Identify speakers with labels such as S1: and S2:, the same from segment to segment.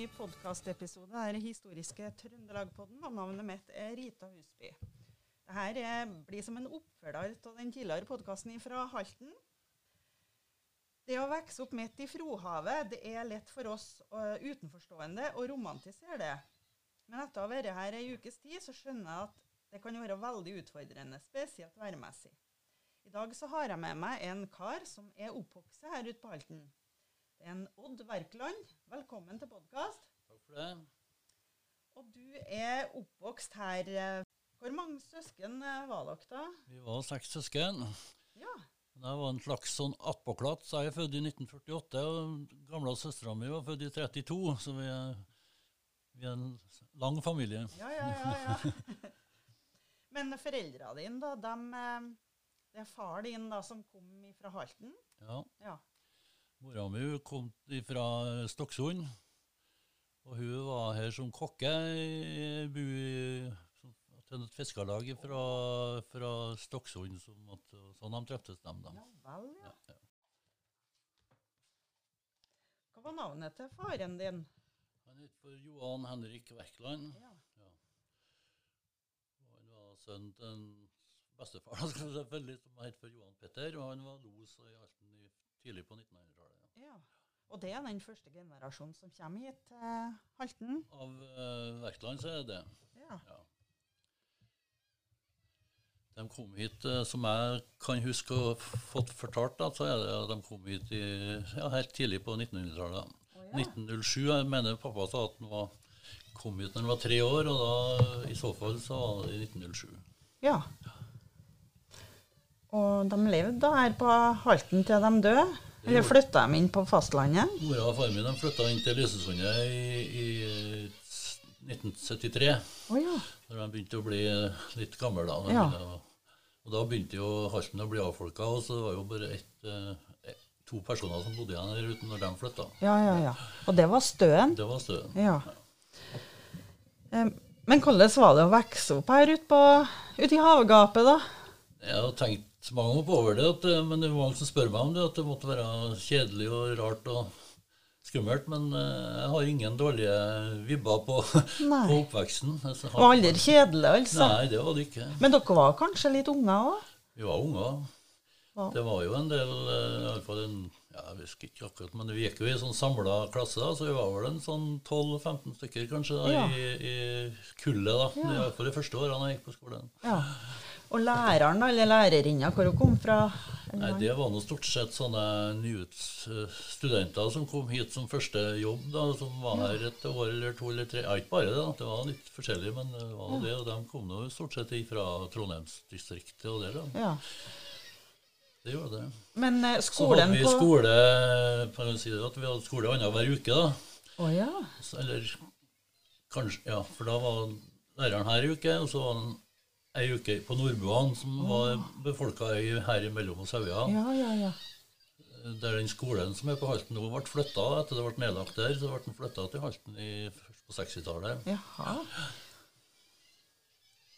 S1: ny podkastepisode i Historiske Trøndelagpodden, og navnet mitt er Rita Husby. Dette blir som en oppfølger av den tidligere podkasten fra Halten. Det å vokse opp midt i Frohavet det er lett for oss uh, utenforstående å romantisere det. Men etter å ha vært her ei ukes tid, så skjønner jeg at det kan være veldig utfordrende, spesielt værmessig. I dag så har jeg med meg en kar som er oppvokst her ute på Halten. En Odd Werkland. Velkommen til podkast.
S2: Takk for det.
S1: Og du er oppvokst her. Hvor mange søsken eh, var dere da?
S2: Vi var seks søsken.
S1: Ja.
S2: Jeg var en slags sånn attpåklatt. Jeg er født i 1948, og gamle søstera mi var født i 32, så vi er, vi er en lang familie.
S1: Ja, ja, ja. ja. Men foreldra dine, da, dem, eh, det er far din da, som kom fra Halten?
S2: Ja.
S1: Ja.
S2: Mora mi kom fra Stokksund, og hun var her som kokke i bu til et fiskerlag fra, fra Stokksund. Sånn de treftes, dem, da.
S1: Ja vel, ja.
S2: Ja, ja.
S1: Hva var navnet til faren din?
S2: Han het for Johan Henrik Werkland.
S1: Ja.
S2: Ja. Og han var sønn til en bestefar selvfølgelig, som het for Johan Petter, og han var los i Alten i, tidlig på 1900-tallet. Ja.
S1: ja. Og det er den første generasjonen som kommer hit til Halten?
S2: Av eh, Verkland så er det
S1: Ja.
S2: ja. De kom hit, eh, som jeg kan huske å ha fått fortalt, da, så er det at de kom hit i, ja, helt tidlig på 1900-tallet.
S1: Oh, ja.
S2: 1907, jeg mener pappa sa at han var, kom hit når han var tre år, og da i så fall så var det i 1907.
S1: ja. Og de levde da her på Halten til de døde? Eller flytta de inn på fastlandet?
S2: Mora og faren min de flytta inn til Lysesundet i, i 1973,
S1: Oh, ja.
S2: når de begynte å bli litt gamle. Da,
S1: Ja.
S2: å- og da begynte jo Halten å bli avfolka, og så det var jo bare ett, eh, to personer som bodde igjen her ute når de flytta.
S1: Ja, ja, ja. Og det var Støen?
S2: Det var støen.
S1: Ja. ja. Men hvordan var det å vokse opp her ute, ut i havgapet, da?
S2: Jeg har tenkt mange ganger på over det, at, eh, men det er mange som spør meg om det, at det måtte være kjedelig og rart og skummelt. Men eh, jeg har ingen dårlige vibber på, på oppveksten. Altså,
S1: var aldri kjedelig, altså?
S2: Nei, det var det ikke.
S1: Men dere var kanskje litt unger òg?
S2: Vi var unger.
S1: Ja.
S2: Det var jo en del eh, i alle fall en, ja, Jeg husker ikke akkurat, men vi gikk jo i sånn samla klasse, da, så vi var vel en sånn 12-15 stykker kanskje da,
S1: Ja.
S2: i, i kullet. da,
S1: Ja.
S2: I hvert fall de første årene jeg gikk på skolen.
S1: Ja. Og læreren, eller lærerinna, hvor hun kom fra?
S2: Nei, Det var nå stort sett sånne nyutstudenter som kom hit som første jobb, da, som var her et år eller to eller tre. Ja, ikke bare det, da. det var litt forskjellig, men det var det, og de kom nå stort sett fra Trondheimsdistriktet og der. da.
S1: Ja.
S2: Det gjorde det.
S1: Men eh,
S2: Så
S1: skolen
S2: hadde vi
S1: på
S2: skole kan si det, at vi hadde skole annenhver uke. da.
S1: Oh, ja.
S2: Så- Eller kanskje Ja, for da var læreren her i uke, og så var han ei uke på Nordbuan, som var befolka her imellom oss Sauja.
S1: Ja, ja, ja.
S2: Der den skolen som er på Halten nå, ble flytta etter det ble nedlagt der. Så ble den flytta til Halten i, på 60-tallet.
S1: Jaha.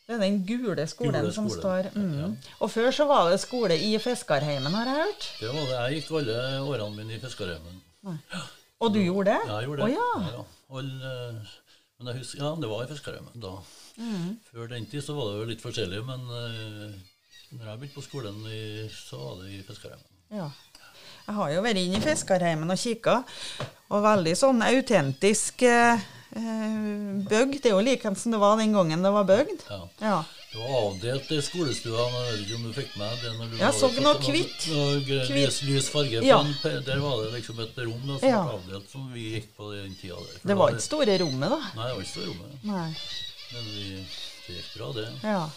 S1: Det er den gule skolen
S2: Gule
S1: som står mm. Og før så var det skole i Fiskarheimen, har jeg hørt.
S2: Det var det. Jeg gikk alle årene mine i Fiskarheimen.
S1: Og du gjorde det?
S2: Ja, jeg gjorde det.
S1: Å ja.
S2: ja. Alle, men jeg husker, ja, det var i Fiskarheimen da.
S1: Mm.
S2: Før den tid så var det jo litt forskjellig, men uh, når jeg begynte på skolen, i, så var det i Fiskarheimen.
S1: ja. Jeg har jo vært inne i Fiskerheimen og kikka, og veldig sånn autentisk eh, eh, bygd. Det er jo like som det var den gangen det var bygd.
S2: Ja.
S1: Ja.
S2: Det var avdelt i skolestua. Jeg vet ikke om du fikk med det? når du
S1: Jeg så noe kvitt.
S2: Lys, lys farge. på
S1: Ja.
S2: en Der var det liksom et rom da, som
S1: Ja.
S2: var avdelt, som vi gikk på den tida der. For
S1: Det var ikke store rommet, da.
S2: Nei, det var ikke store rommet.
S1: Nei.
S2: Men vi, det gikk bra, det.
S1: Ja.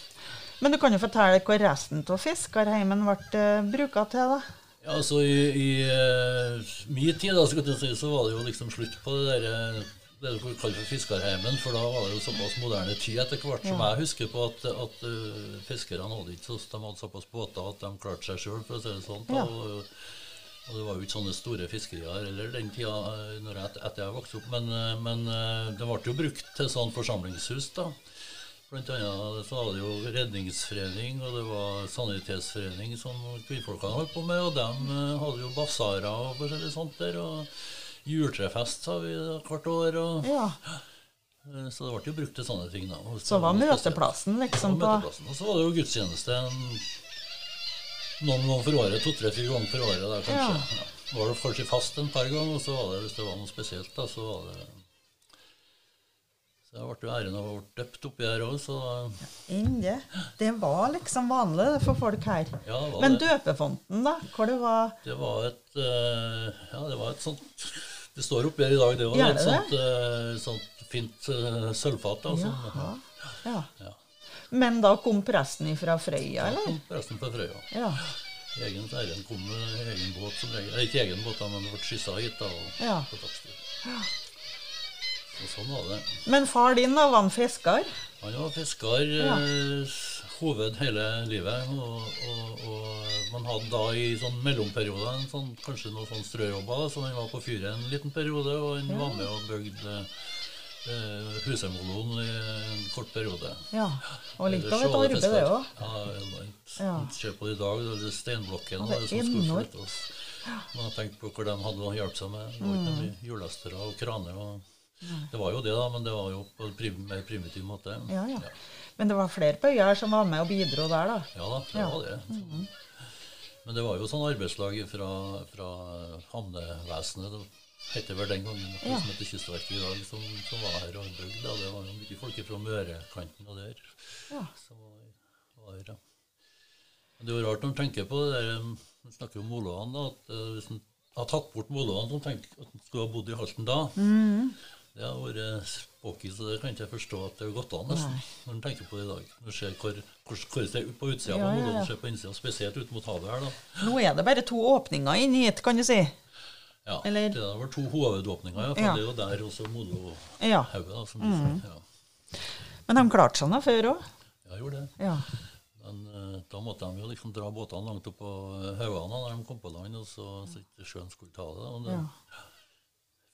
S1: Men du kan jo fortelle hva resten av fiskerheimen ble uh, bruka til, da?
S2: Ja, altså I, i uh, min tid da, skal jeg si, så var det jo liksom slutt på det der, eh, det du kaller for fiskerheimen, for da var det jo såpass moderne tid etter hvert som
S1: Ja.
S2: jeg husker på at, at uh, fiskerne hadde ikke så, de hadde såpass båter at de klarte seg sjøl, for å si det sånn.
S1: Ja.
S2: Og, og det var jo ikke sånne store fiskerier eller den tida eh, når jeg, etter jeg vokste opp, men, eh, men eh, det ble jo brukt til sånn forsamlingshus. da. Blant annet så det jo redningsforening og det var sanitetsforening som kvinnfolkene holdt på med, og de eh, hadde jo basarer og forskjellig sånt der. og juletrefest har vi hvert år. Og,
S1: Ja.
S2: eh, så det ble jo brukt til sånne ting. da.
S1: Så var møteplassen liksom på
S2: møteplassen. Og så var det jo gudstjeneste noen ganger for året. To-tre-fire ganger for året. Da, kanskje. Ja. Var det kanskje fast en par ganger, og så var det, hvis det var noe spesielt, da, så var det Så jeg ble jo æren av å bli døpt oppi her òg, så
S1: ja, det. Var liksom vanlig for folk her.
S2: ja, det var
S1: Men døpefonten, da? Hvor det var
S2: Det var et eh, Ja, det var et sånt Det står oppi her i dag, det var et sånt, uh, sånt fint uh, sølvfat. Altså.
S1: Jaha. Ja.
S2: Ja.
S1: Men da kom presten fra Frøya, eller?
S2: Kom presten fra Frøya.
S1: Ja.
S2: Egen Eiren kom med egen båt som regel. Ikke egen båt, men ble skyssa hit. da, og
S1: Ja.
S2: på ja. Og sånn var det.
S1: Men far din, da, var han fisker?
S2: Han var fisker
S1: Ja.
S2: eh, hoved hele livet. Og, og, og man hadde da i sånn mellomperioder en sånn, kanskje noen sånn strøjobber. Så han var på fyret en liten periode, og han var med og bygde eh, husemoloen i en kort periode.
S1: Ja. Og litt av et arbeid, det òg.
S2: Ja, enormt.
S1: Ja.
S2: Se på det i dag, det er steinblokken
S1: Ja, det
S2: det
S1: er
S2: som skulle flytte oss. Man har tenkt på hvor de hadde å hjelpe seg med. Det var ikke mye hjullestere og kraner. Og det var jo det, da, men det var jo på en prim, mer primitiv måte.
S1: Ja, ja. Men det var flere på øya her som var med og bidro der, da.
S2: Ja da, det
S1: Ja.
S2: var det. Så. Men det var jo sånn arbeidslag fra, fra havnevesenet. Det heter vel den gangen noe
S1: Ja.
S2: som heter Kystverket i dag, som, som var her og bygd. Det var jo mye folk fra Mørekanten og der.
S1: Ja.
S2: som var, var her. Men det er jo rart når man tenker på det der, Man Vi snakker om moloene, da. At eh, hvis man har tatt bort moloene, som tenker at man skulle ha bodd i Halten da.
S1: Mm.
S2: Det har vært spooky, så det kan ikke jeg forstå at det har gått an, nesten. Når man tenker på det i dag. Når man ser hvor, hvor, hvor det er på utsida
S1: Ja, ja, ja.
S2: ser på innsida, spesielt ut mot havet her, da.
S1: Nå er det bare to åpninger inn hit, kan du si.
S2: Ja,
S1: Eller-
S2: Det vært to hovedåpninger, ja, for
S1: Ja.
S2: det er jo der også molohauget,
S1: Ja.
S2: da, som du sier. Ja.
S1: Men de klarte seg nå før òg.
S2: Jeg gjorde det.
S1: Ja.
S2: Men eh, da måtte de jo liksom dra båtene langt opp på eh, haugene når de kom på land, og så, så ikke sjøen skulle ta det. Og de
S1: ja.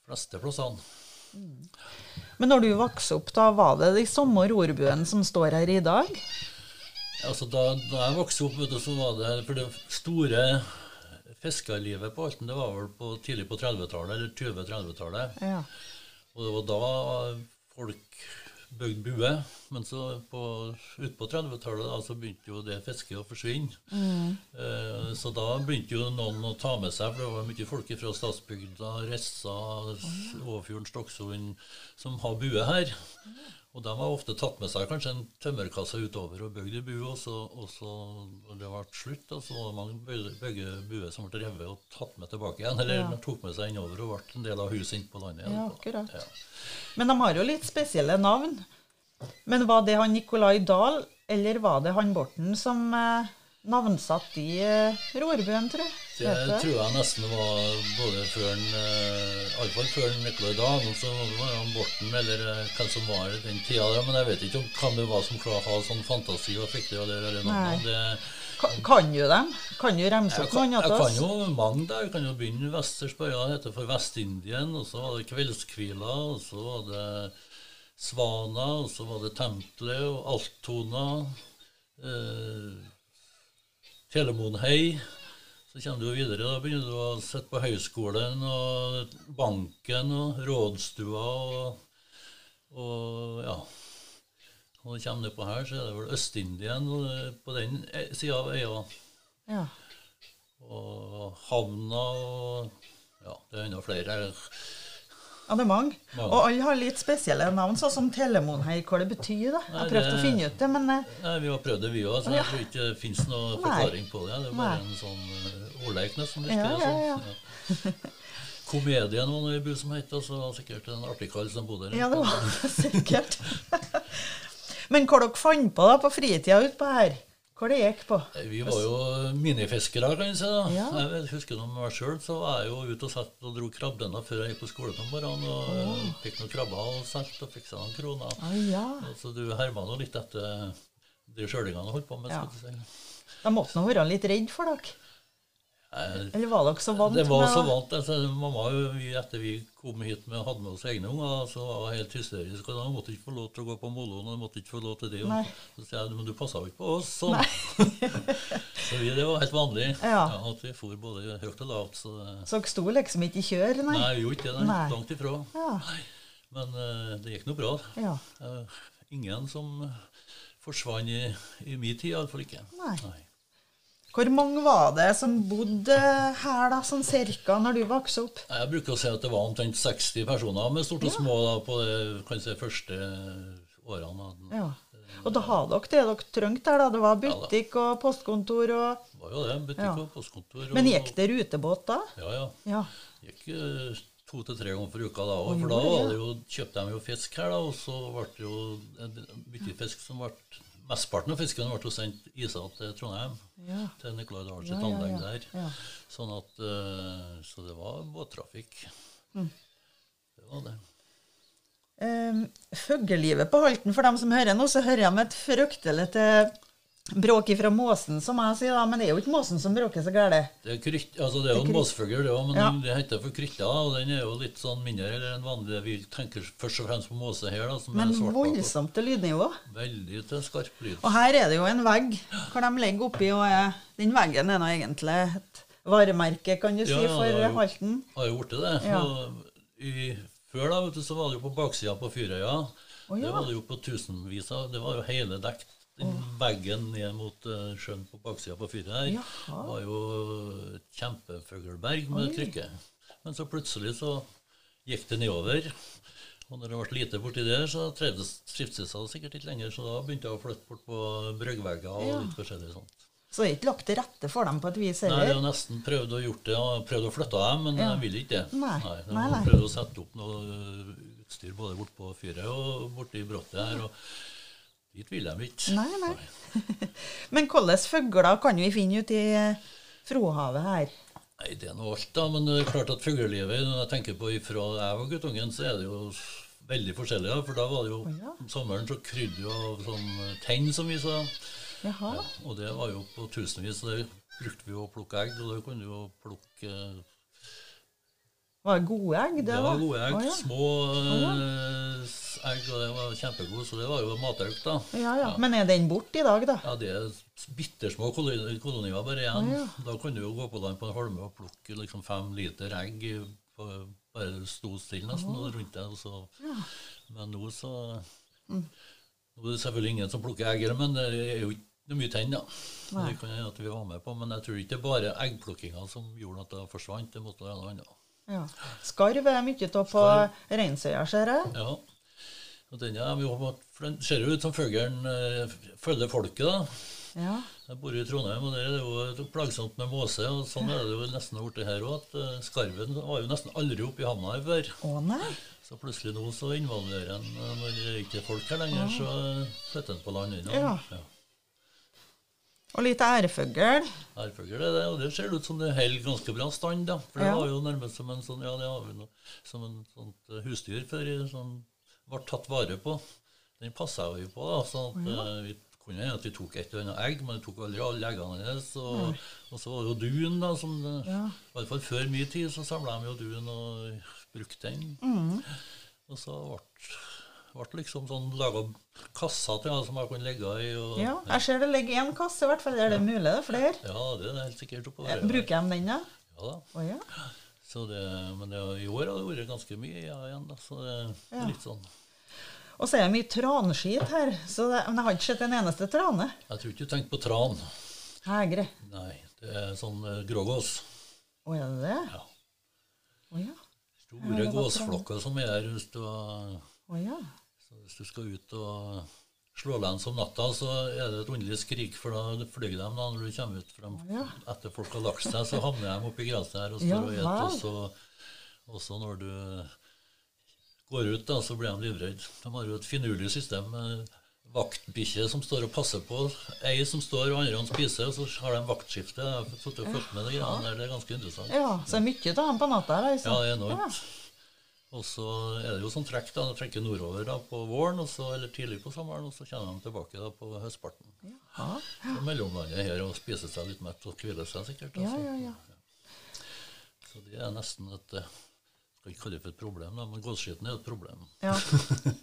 S2: fleste plassene.
S1: Men når du vokste opp, da var det de samme rorbuene som står her i dag?
S2: Altså, da, da jeg vokste opp, vet du, så var det For det store fiskerlivet på Alten, det var vel på, tidlig på 30-tallet, eller 20-30-tallet.
S1: Ja.
S2: Og det var da folk bygde bue. Men så på, utpå 30-tallet da, så begynte jo det fisket å forsvinne. Eh, så da begynte jo noen å ta med seg, for det var mye folk fra Stadsbygda, Ressa, Åfjorden, Stokksund, som har bue her. Og de har ofte tatt med seg kanskje en tømmerkasse utover og bygd ei bue. Og så, og så når det ble slutt, og så var det mange bygge- bygge buer som ble revet og tatt med tilbake igjen. Eller
S1: Ja.
S2: de tok med seg innover og ble en del av huset inne på landet. igjen.
S1: Ja, akkurat.
S2: Ja.
S1: Men de har jo litt spesielle navn. Men var det han Nikolai Dahl, eller var det han Borten som eh, navnsatte i eh, rorbuen, tror jeg?
S2: Det tror jeg nesten var både før en, Iallfall før en Nicolai Dahl, og så var han Borten, eller eh, hvem som var i den tida der. Men jeg vet ikke om hvem det var som klarte å ha sånn fantasi og fikk det eller noe.
S1: Nei. Kan jo dem? Kan du remse opp noen av oss?
S2: jeg kan jo mange der. Jeg kan jo begynne vesters på øya. Heter for Vest-Indien. Og så var det Kveldskvila, og så var det Svana, og så var det Tempelet og Alttona. Eh, Telemonhei. Så kommer du videre. Da begynner du å sitte på høyskolen og banken og rådstua og, og ja. Og når du kommer nedpå her, så er det vel Øst-Indien på den sida av øya.
S1: Ja.
S2: Og havna og Ja, det er enda flere.
S1: Ja, det er mange. Og alle har litt spesielle navn, sånn som Telemonhei. Hva det betyr, da? Jeg har prøvd å finne ut det, men eh,
S2: Nei, Vi har prøvd det, vi òg. Så jeg tror ikke det fins noen forklaring på det. Det er bare en sånn uh, ordleik, nesten.
S1: Ja,
S2: virker
S1: ja.
S2: Ja. Komedien var noe i bu som het, og så var det sikkert en artig kall som bodde der.
S1: Ja, det var sikkert. Men hva dere fant på da på fritida utpå her? Hva det gikk på?
S2: Vi var jo minifiskere, kan du si. da.
S1: Ja.
S2: Jeg husker når meg sjøl, så var jeg jo ute og satt og dro krabbener før jeg gikk på skolen om morgenen. Og oh. fikk noen krabber og solgte og fikk seg noen kroner.
S1: Ah, ja.
S2: Så du herma nå litt etter de sjølingene holdt på med.
S1: Ja.
S2: skal du si.
S1: De måtte nå være litt redd for dere.
S2: Eh,
S1: Eller var dere så vant
S2: Det var så vant. Altså, mamma, etter vi kom hit med hadde med oss egne unger, så var hun helt hysterisk. og Da måtte ikke få lov til å gå på moloen, og måtte ikke få lov til det.
S1: Nei.
S2: Og så sier jeg men du passa jo ikke på oss Så, så vi, det var helt vanlig
S1: Ja.
S2: at vi for både høyt og lavt. Så
S1: Så dere sto liksom ikke i kjør, nei?
S2: nei, vi gjorde ikke det.
S1: Nei.
S2: Langt ifra.
S1: Ja.
S2: Men uh, det gikk nå bra.
S1: ja.
S2: Eh, ingen som forsvant i, i min tid, iallfall ikke.
S1: Nei. Hvor mange var det som bodde her, da, sånn cirka, når du vokste opp?
S2: Jeg bruker å si at det var omtrent 60 personer med stort og små da, på de si, første årene.
S1: Ja. Og da hadde dere det dere trengte her, da? Det var butikk og postkontor og
S2: Det var jo det. Butikk
S1: Ja.
S2: og postkontor. Og,
S1: Men gikk det rutebåt da?
S2: Ja, ja.
S1: Ja.
S2: Gikk eh, to til tre ganger for uka da òg. For da jo, kjøpte de jo fisk her, da, og så ble det jo mye fisk som ble Mesteparten av fisken ble sendt isa til Trondheim,
S1: Ja.
S2: til Nicolai Dahl sitt
S1: Ja,
S2: anlegg der.
S1: Ja.
S2: Sånn at eh, Så det var båttrafikk.
S1: Mm.
S2: Det var det.
S1: Um, Fuglelivet på Halten, for dem som hører nå, så hører jeg med et fryktelig til bråk ifra måsen, som jeg sier, da. Men det er jo ikke måsen som bråker så gærent.
S2: Det altså det er jo en måsfugl, det òg, men
S1: Ja.
S2: det heter for krytta. Og den er jo litt sånn mindre eller en vanlig Vi tenker først og fremst på måse her, da, som
S1: Men
S2: er svart.
S1: voldsomt til lydnivå.
S2: Veldig til skarp lyd.
S1: Og her er det jo en vegg hvor de ligger oppi, og er, den veggen er nå egentlig et varemerke, kan du si,
S2: Ja, ja,
S1: for Halten.
S2: Har jo blitt det.
S1: Ja.
S2: I, før da, vet du, så var det jo på baksida på Fyrøya.
S1: Oh, ja.
S2: Det var det jo på tusenvis av. Det var jo hele dekt. Den veggen ned mot uh, sjøen på baksida på fyret her
S1: Jaha.
S2: var jo et kjempefuglberg med
S1: Oi.
S2: krykke. Men så plutselig så gikk det nedover. Og når det ble lite borti der, så trivdes jeg sikkert ikke lenger. Så da begynte jeg å flytte bort på bryggvegger og
S1: Ja.
S2: litt forskjellig sånt.
S1: Så det er ikke lagt til rette for dem på et vis
S2: Nei, jeg har nesten prøvd å gjort det, prøvd å flytte dem, men
S1: Ja.
S2: jeg vil ikke det.
S1: Nei.
S2: jeg
S1: Nei,
S2: har
S1: nei.
S2: prøvd å sette opp noe utstyr både bortpå fyret og borti i brottet her, og dit vil de ikke.
S1: Nei, nei. Men hvilke fugler kan vi finne ute i eh, Frohavet her?
S2: Nei, det er noe alt, da. Men det er klart at fuglelivet, når jeg tenker på ifra jeg var guttungen, så er det jo veldig forskjellig. ja, For da var det jo
S1: ja.
S2: om sommeren så krydde jo av sånn tenn, som vi sa.
S1: Jaha.
S2: Og det var jo på tusenvis. Det brukte vi å plukke egg, og da kunne vi jo plukke eh,
S1: Var det gode egg, det,
S2: Det var gode egg.
S1: Å, ja.
S2: Små eh, egg, og det var kjempegode. Så det var jo matauk, da.
S1: Ja, ja. Men er den borte i dag, da?
S2: Ja, det er bittersmå koloni- kolonier bare igjen.
S1: Å.
S2: Da kunne du jo gå på land på en holme og plukke liksom fem liter egg. På, bare sto stille nesten rundt deg. Men nå så
S1: Mm.
S2: Nå er det selvfølgelig ingen som plukker egg, men det er jo ikke det er mye tenn, da. Det kan hende at vi var med på, men jeg tror ikke det er bare eggplukkinga som gjorde at det forsvant. Det måtte være noe annet.
S1: Ja. Skarv er mye av på. Reinsøya, ser jeg.
S2: Ja. Og den, er jo, for den ser jo ut som fuglen eh, følger folket, da.
S1: Ja.
S2: Jeg bor i Trondheim, og der er det jo plagsomt med måse. og Sånn er det jo nesten blitt her òg. Eh, skarven var jo nesten aldri oppe i havna her før.
S1: Å nei.
S2: Så plutselig nå så involverer han eh, Når det ikke er folk her lenger, så eh, flytter han på land Ja.
S1: Ja. Og litt ærfugl.
S2: Ærfugl er det, og det ser ut som det holder ganske bra stand. da. For det
S1: Ja.
S2: var jo nærmest som en sånn, ja, det har vi noe, som en sånt eh, husdyr før, som ble tatt vare på. Den passa vi på, da. sånn at ja. vi kunne at vi tok et eller annet egg, men vi tok aldri alle eggene hennes. Og, og så var det jo duen, da. som
S1: Ja.
S2: I hvert fall før min tid så samla de jo duen og brukte den.
S1: Mm.
S2: Og så ble det liksom sånn laga kasser til som jeg kunne ligge i. Og,
S1: Ja, jeg ser det ligger én kasse, i hvert fall. Er det mulig, det er flere?
S2: ja, det er helt sikkert oppå der.
S1: Bruker de den, da?
S2: Ja da.
S1: Oh, ja.
S2: Så det, men det, i år har det vært ganske mye ja, igjen, da. Så det er
S1: Ja.
S2: litt sånn
S1: Og så er det mye transkit her, så det, men jeg har ikke sett en eneste trane.
S2: Jeg tror ikke du tenker på tran.
S1: Hegre.
S2: Nei, det er sånn uh, grågås.
S1: Å, er det det?
S2: Ja.
S1: Å ja.
S2: Store gåsflokker som er her hvis du, har-. Så hvis du skal ut og slå lens om natta, så er det et underlig skrik, for da flyr de da når du kommer ut. frem,
S1: Ja.
S2: Etter folk har lagt seg, så havner de oppi gresset her og står
S1: Ja,
S2: og spiser. Og så når du går ut, da, så blir de livredde. De har jo et finurlig system med vaktbikkje som står og passer på. Ei som står, og andre han spiser, og så har de vaktskifte. Jeg har fulgt med det greiene der. Det er ganske interessant.
S1: ja. Så er mye av dem på natta altså.
S2: Ja, det er enormt. Og så er det jo sånn trekk, da. De trekker nordover da på våren, og så, eller tidlig på sommeren, og så kommer de tilbake da på høstparten.
S1: Ja.
S2: Så mellomlandet her og spiser seg litt mett og hviler seg sikkert.
S1: Ja,
S2: altså.
S1: ja, ja.
S2: Så det er nesten et eh, Skal ikke kalle det for et problem, da, men gåseskitten er et problem.
S1: Ja.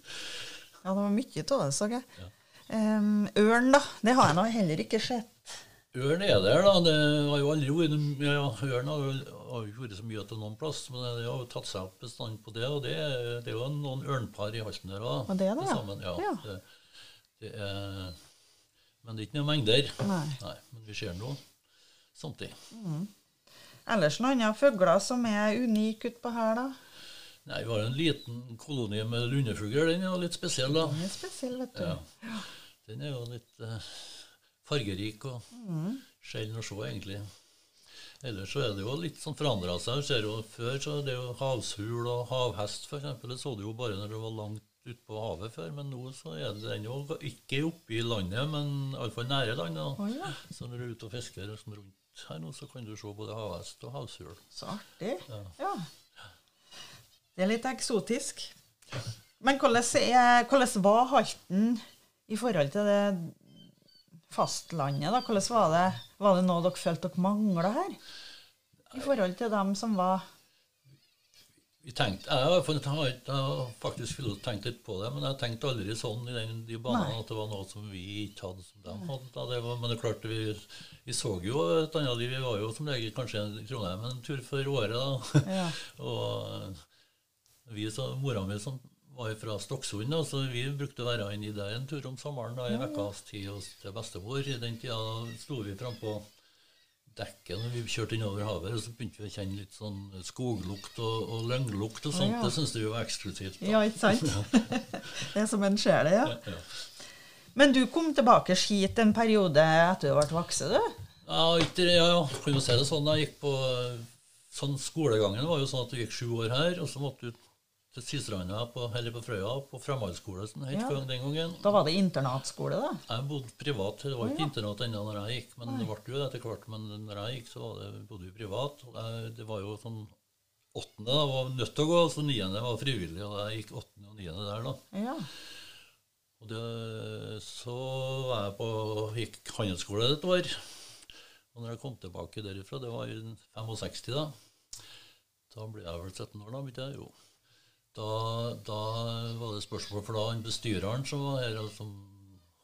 S1: ja, det var mye av det, så jeg.
S2: Ja.
S1: Em, ørn, da. Det har jeg nå heller ikke sett.
S2: Ørn er der, da. Det har jo aldri vært ja, Ørn har jo ikke vært så mye til noen plass, men det har jo tatt seg opp bestand på det. Og det, det er jo noen ørnpar i halsen der òg.
S1: Det er det.
S2: Sammen. Ja,
S1: Ja.
S2: Det, det er, men det er ikke noen mengder.
S1: Nei.
S2: Nei men vi ser nå samtidig.
S1: Ellers noen andre fugler som er unike utpå her, da?
S2: Nei, Vi har en liten koloni med lundefugl. Den er jo litt spesiell, da.
S1: Den er spesiell, vet du.
S2: Ja. Den er jo litt eh, fargerik og
S1: Mm.
S2: sjelden å se, egentlig. Ellers så er det jo litt sånn forandra seg. Du ser jo Før så er det jo havshul og havhest, f.eks. Det så du jo bare når det var langt ute på havet før. Men nå så er det den jo ikke oppe i landet, men iallfall nære landet.
S1: Oh, ja,
S2: Så når du er ute og fisker sånn rundt her nå, så kan du se både havhest og havshul.
S1: så artig.
S2: Ja.
S1: Ja. Det er litt eksotisk. Men hvordan, er, hvordan var Halten i forhold til det fastlandet? da? Hvordan var det? Var det noe dere følte dere mangla her? I forhold til dem som var
S2: Vi tenkte, jeg, har jeg, faktisk tenkt litt på det, men jeg tenkte aldri sånn i den, de banene at det var noe som vi ikke hadde som de hadde. Da. Det var, men det er klart, vi, vi så jo et annet liv. Vi var jo som regel kanskje i Trondheim en tur for året. da.
S1: Ja.
S2: Og vi, så, mora mi som var fra Stokksund, så vi brukte å være inne i det en tur om sommeren da, i ukas tid hos til bestemor. I den tida sto vi frampå dekket når vi kjørte innover havet, og så begynte vi å kjenne litt sånn skoglukt og, og lynglukt og sånt.
S1: ja.
S2: Det syntes vi var eksklusivt. da.
S1: ja, ikke sant? det er som en sjel, ja.
S2: Ja.
S1: Men du kom tilbake hit en periode etter du ble voksen, du?
S2: Ja, ikke, ja, ja, kan jo si det sånn. Jeg gikk på sånn Skolegangen var jo sånn at du gikk sju år her, og så måtte du til Sistranda, på, eller på Frøya på Framhaldsskole, som det het
S1: Ja.
S2: den gangen.
S1: Da var det internatskole, da?
S2: Jeg bodde privat. Det var ikke
S1: ja.
S2: internat ennå når jeg gikk, men det ble jo det etter hvert. Men når jeg gikk, så det, bodde vi privat. jeg, Det var jo sånn åttende da, var nødt til å gå, så niende var frivillig. Og jeg gikk åttende og niende der, da.
S1: Ja.
S2: Og det, så var jeg på, gikk handelsskole et år. Og når jeg kom tilbake derifra, det var i 65 da, da ble jeg vel 17 år da, begynte jeg? Jo. Da, da var det spørsmål, for da han bestyreren som var her, og som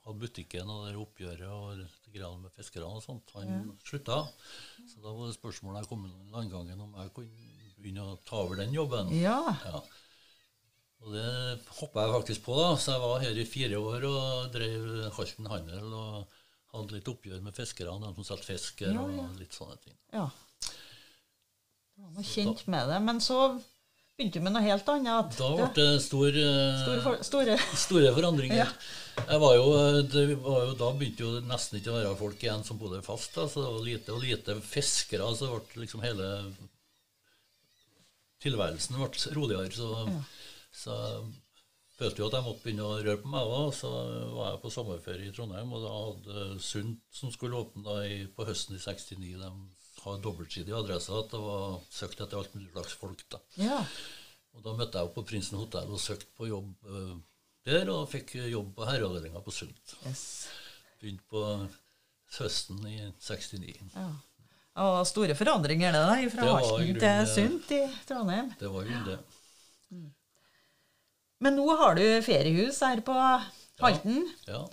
S2: hadde butikken og det oppgjøret og det greiene med fiskerne og sånt, han slutta. Så da var det spørsmål da jeg kom inn landgangen om jeg kunne begynne å ta over den jobben.
S1: ja.
S2: Ja. Og det hoppa jeg faktisk på, da. Så jeg var her i fire år og drev Halten handel og hadde litt oppgjør med fiskerne, de som solgte fisk
S1: Ja, ja.
S2: og litt sånne ting.
S1: Ja. Du var kjent med det. Men så begynte med noe helt annet.
S2: Da ble det stor, eh,
S1: Store, for, store
S2: store forandringer.
S1: Ja.
S2: Jeg var jo, det var jo, da begynte jo nesten ikke å være folk igjen som bodde fast. Da, så det var lite og lite fiskere. Så ble liksom hele tilværelsen ble roligere. Så, så jeg følte jo at jeg måtte begynne å røre på meg òg. Så var jeg på sommerferie i Trondheim, og da hadde Sundt, som skulle åpne da i, på høsten i 69, de har dobbeltsidig adresse. At det var søkt etter alt mulig slags folk. da.
S1: Ja.
S2: Og Da møtte jeg opp på Prinsen hotell og søkte på jobb uh, der, og fikk jobb på herreavdelinga på Sund.
S1: Yes.
S2: Begynte på høsten i 69.
S1: ja. Og store forandringer det da, fra Halten til Sunt i Trondheim.
S2: Det var jo det.
S1: Men nå har du feriehus her på Halten.
S2: Ja.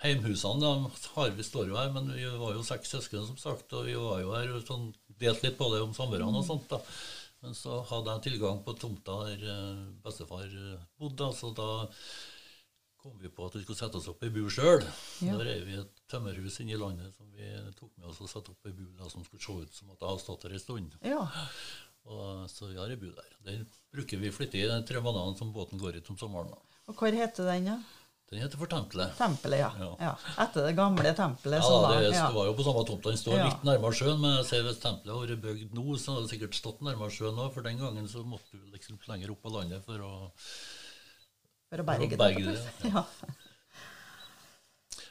S2: Heimhusene har vi står jo her, men vi var jo seks søsken, som sagt, og vi var jo her og sånn, delt litt på det om somrene og sånt. da. Men så hadde jeg tilgang på tomta der eh, bestefar eh, bodde, så da kom vi på at vi skulle sette oss opp i bu sjøl.
S1: Ja.
S2: Da rev vi et tømmerhus inne i landet som vi tok med oss og satte opp i bu da, som skulle se ut som at jeg hadde stått der ei stund.
S1: Ja.
S2: Og, så vi har ei bu der. Den bruker vi flittig de tre månedene som båten går ut om sommeren. da.
S1: Og hvor heter den, da?
S2: Den heter For tempelet.
S1: Tempelet, ja.
S2: Ja.
S1: ja. Etter det gamle tempelet.
S2: Ja, da, det, var jo på samme tomta. Den står litt nærmere sjøen, men jeg ser hvis tempelet hadde vært bygd nå, så hadde det sikkert stått nærmere sjøen òg, for den gangen så måtte du liksom lenger opp på landet for å
S1: For å berge
S2: for å berge
S1: det. Ja.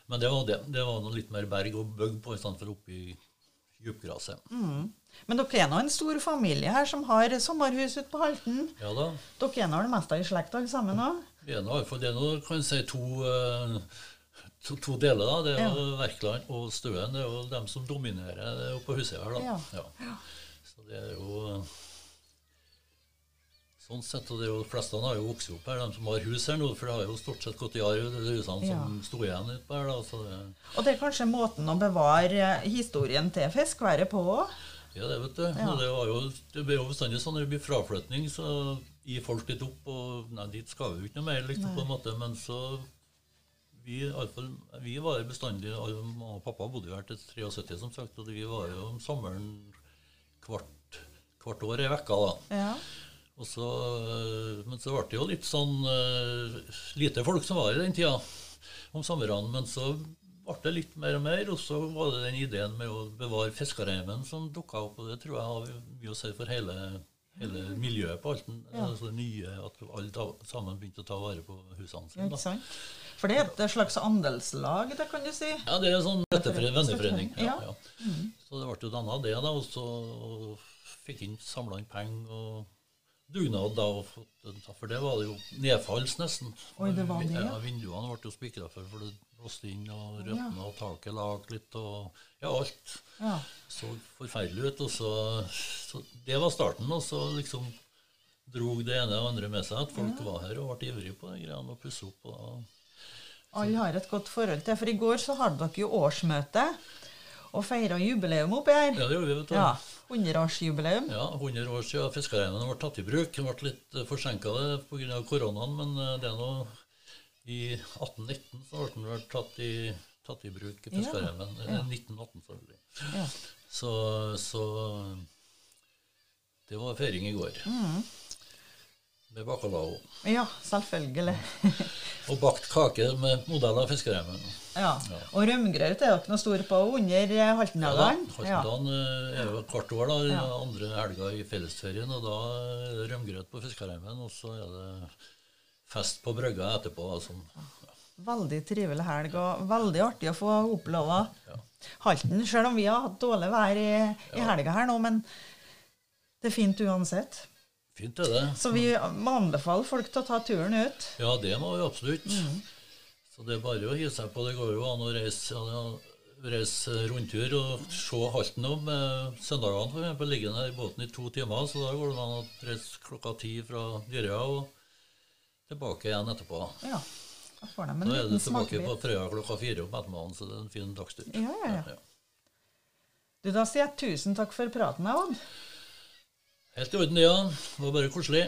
S2: Men det var det. Det var noe litt mer berg og bygg på i stedet for oppi djupgraset.
S1: Mm. Men dere er nå en stor familie her som har sommerhus ute på Halten.
S2: Ja da.
S1: Dere er nå det meste i slekt alle sammen òg?
S2: Vi er nå fall det er nå, kan si, to, eh, to, to deler. da. Det er jo Verkland og Støen. Det er jo dem som dominerer er jo på huset her. da.
S1: Ja.
S2: Så Så det er jo Sånn sett, og er De fleste har jo vokst opp her, de som har hus her nå. For det har jo stort sett gått i arv, de husene
S1: Ja.
S2: som sto igjen utpå her. da, så det...
S1: Og det er kanskje måten å bevare historien til fiskværet på òg?
S2: Ja, det vet du.
S1: Ja.
S2: Det, var jo, det blir jo bestandig sånn når det blir fraflytning, så gir folk litt opp. Og nei, dit skal vi jo ikke noe mer, liksom, på en måte. Men så vi, i fall, vi var her bestandig Mamma og pappa bodde jo her til 73, som sagt. Og vi var jo om sommeren hvert, hvert år ei uke, da.
S1: Ja.
S2: Og så, øh, men så ble det jo litt sånn øh, lite folk som var i den tida om somrene. Men så ble det litt mer og mer, og så var det den ideen med å bevare fiskerheimen som dukka opp. Og det tror jeg har mye å si for hele, hele miljøet på Alten.
S1: Ja.
S2: Altså det nye, At alle ta, sammen begynte å ta vare på husene
S1: Ja,
S2: sine.
S1: sant? For det er et slags andelslag, det kan du si.
S2: Ja, det er sånn retteforening, venneforening. Ja,
S1: Ja.
S2: ja. Så det ble jo danna det, da, og så fikk inn samla inn penger og dugnad, da. For det var det jo nedfalls, nesten.
S1: Oi, det var det, ja.
S2: Ja, vinduene ble jo spikra for, for det blåste inn, og røttene og taket lag litt, og ja, alt
S1: Ja.
S2: så forferdelig ut. Og så, så Det var starten, og så liksom drog det ene og andre med seg at folk var her og ble ivrige på de greiene og pusse opp. og...
S1: Alle har et godt forhold til For i går så hadde dere jo årsmøte og feira jubileum oppi her.
S2: Ja, det gjorde vi, vet du.
S1: Ja. 100-årsjubileum.
S2: Ja, 100 år siden fiskereimen ble tatt i bruk. Det ble litt forsinka pga. koronaen, men eh, det er nå i 1819 så ble den vel tatt i, tatt i bruk, fiskereimen.
S1: Ja.
S2: 1918, selvfølgelig.
S1: Ja.
S2: Så, så det var feiring i går.
S1: Mm.
S2: Med bacalao.
S1: ja, selvfølgelig.
S2: Og bakt kake med modell av fiskereimen.
S1: Ja. Og rømgrøt er dere noe store på under Haltendalen? Ja.
S2: Haltendalen ja. er jo hvert år, da,
S1: Ja.
S2: andre helga i fellesferien. Og da er det rømgrøt på fiskereimen, og så er det fest på brygga etterpå. Sånn.
S1: Veldig trivelig helg, og veldig artig å få oppleve
S2: Ja.
S1: Halten. Selv om vi har hatt dårlig vær i, i helga her nå, men det er fint uansett.
S2: fint er det.
S1: Så vi må anbefale folk til å ta turen ut.
S2: Ja, det må vi absolutt.
S1: Mm.
S2: Så det er bare å hive seg på. Det går jo an å reise, ja, reise rundtur og se Halten om. Søndagene for eksempel, ligger den her i båten i to timer, så da går det an å reise klokka ti fra Dyrøya og tilbake igjen etterpå.
S1: Ja, da får de en
S2: Da er du tilbake på
S1: smakebit.
S2: Frøya klokka fire om ettermiddagen, så det er en fin dagstur.
S1: Ja, ja, ja. Du, Da sier jeg tusen takk for praten, Odd.
S2: Helt i orden, ja. Det var bare koselig.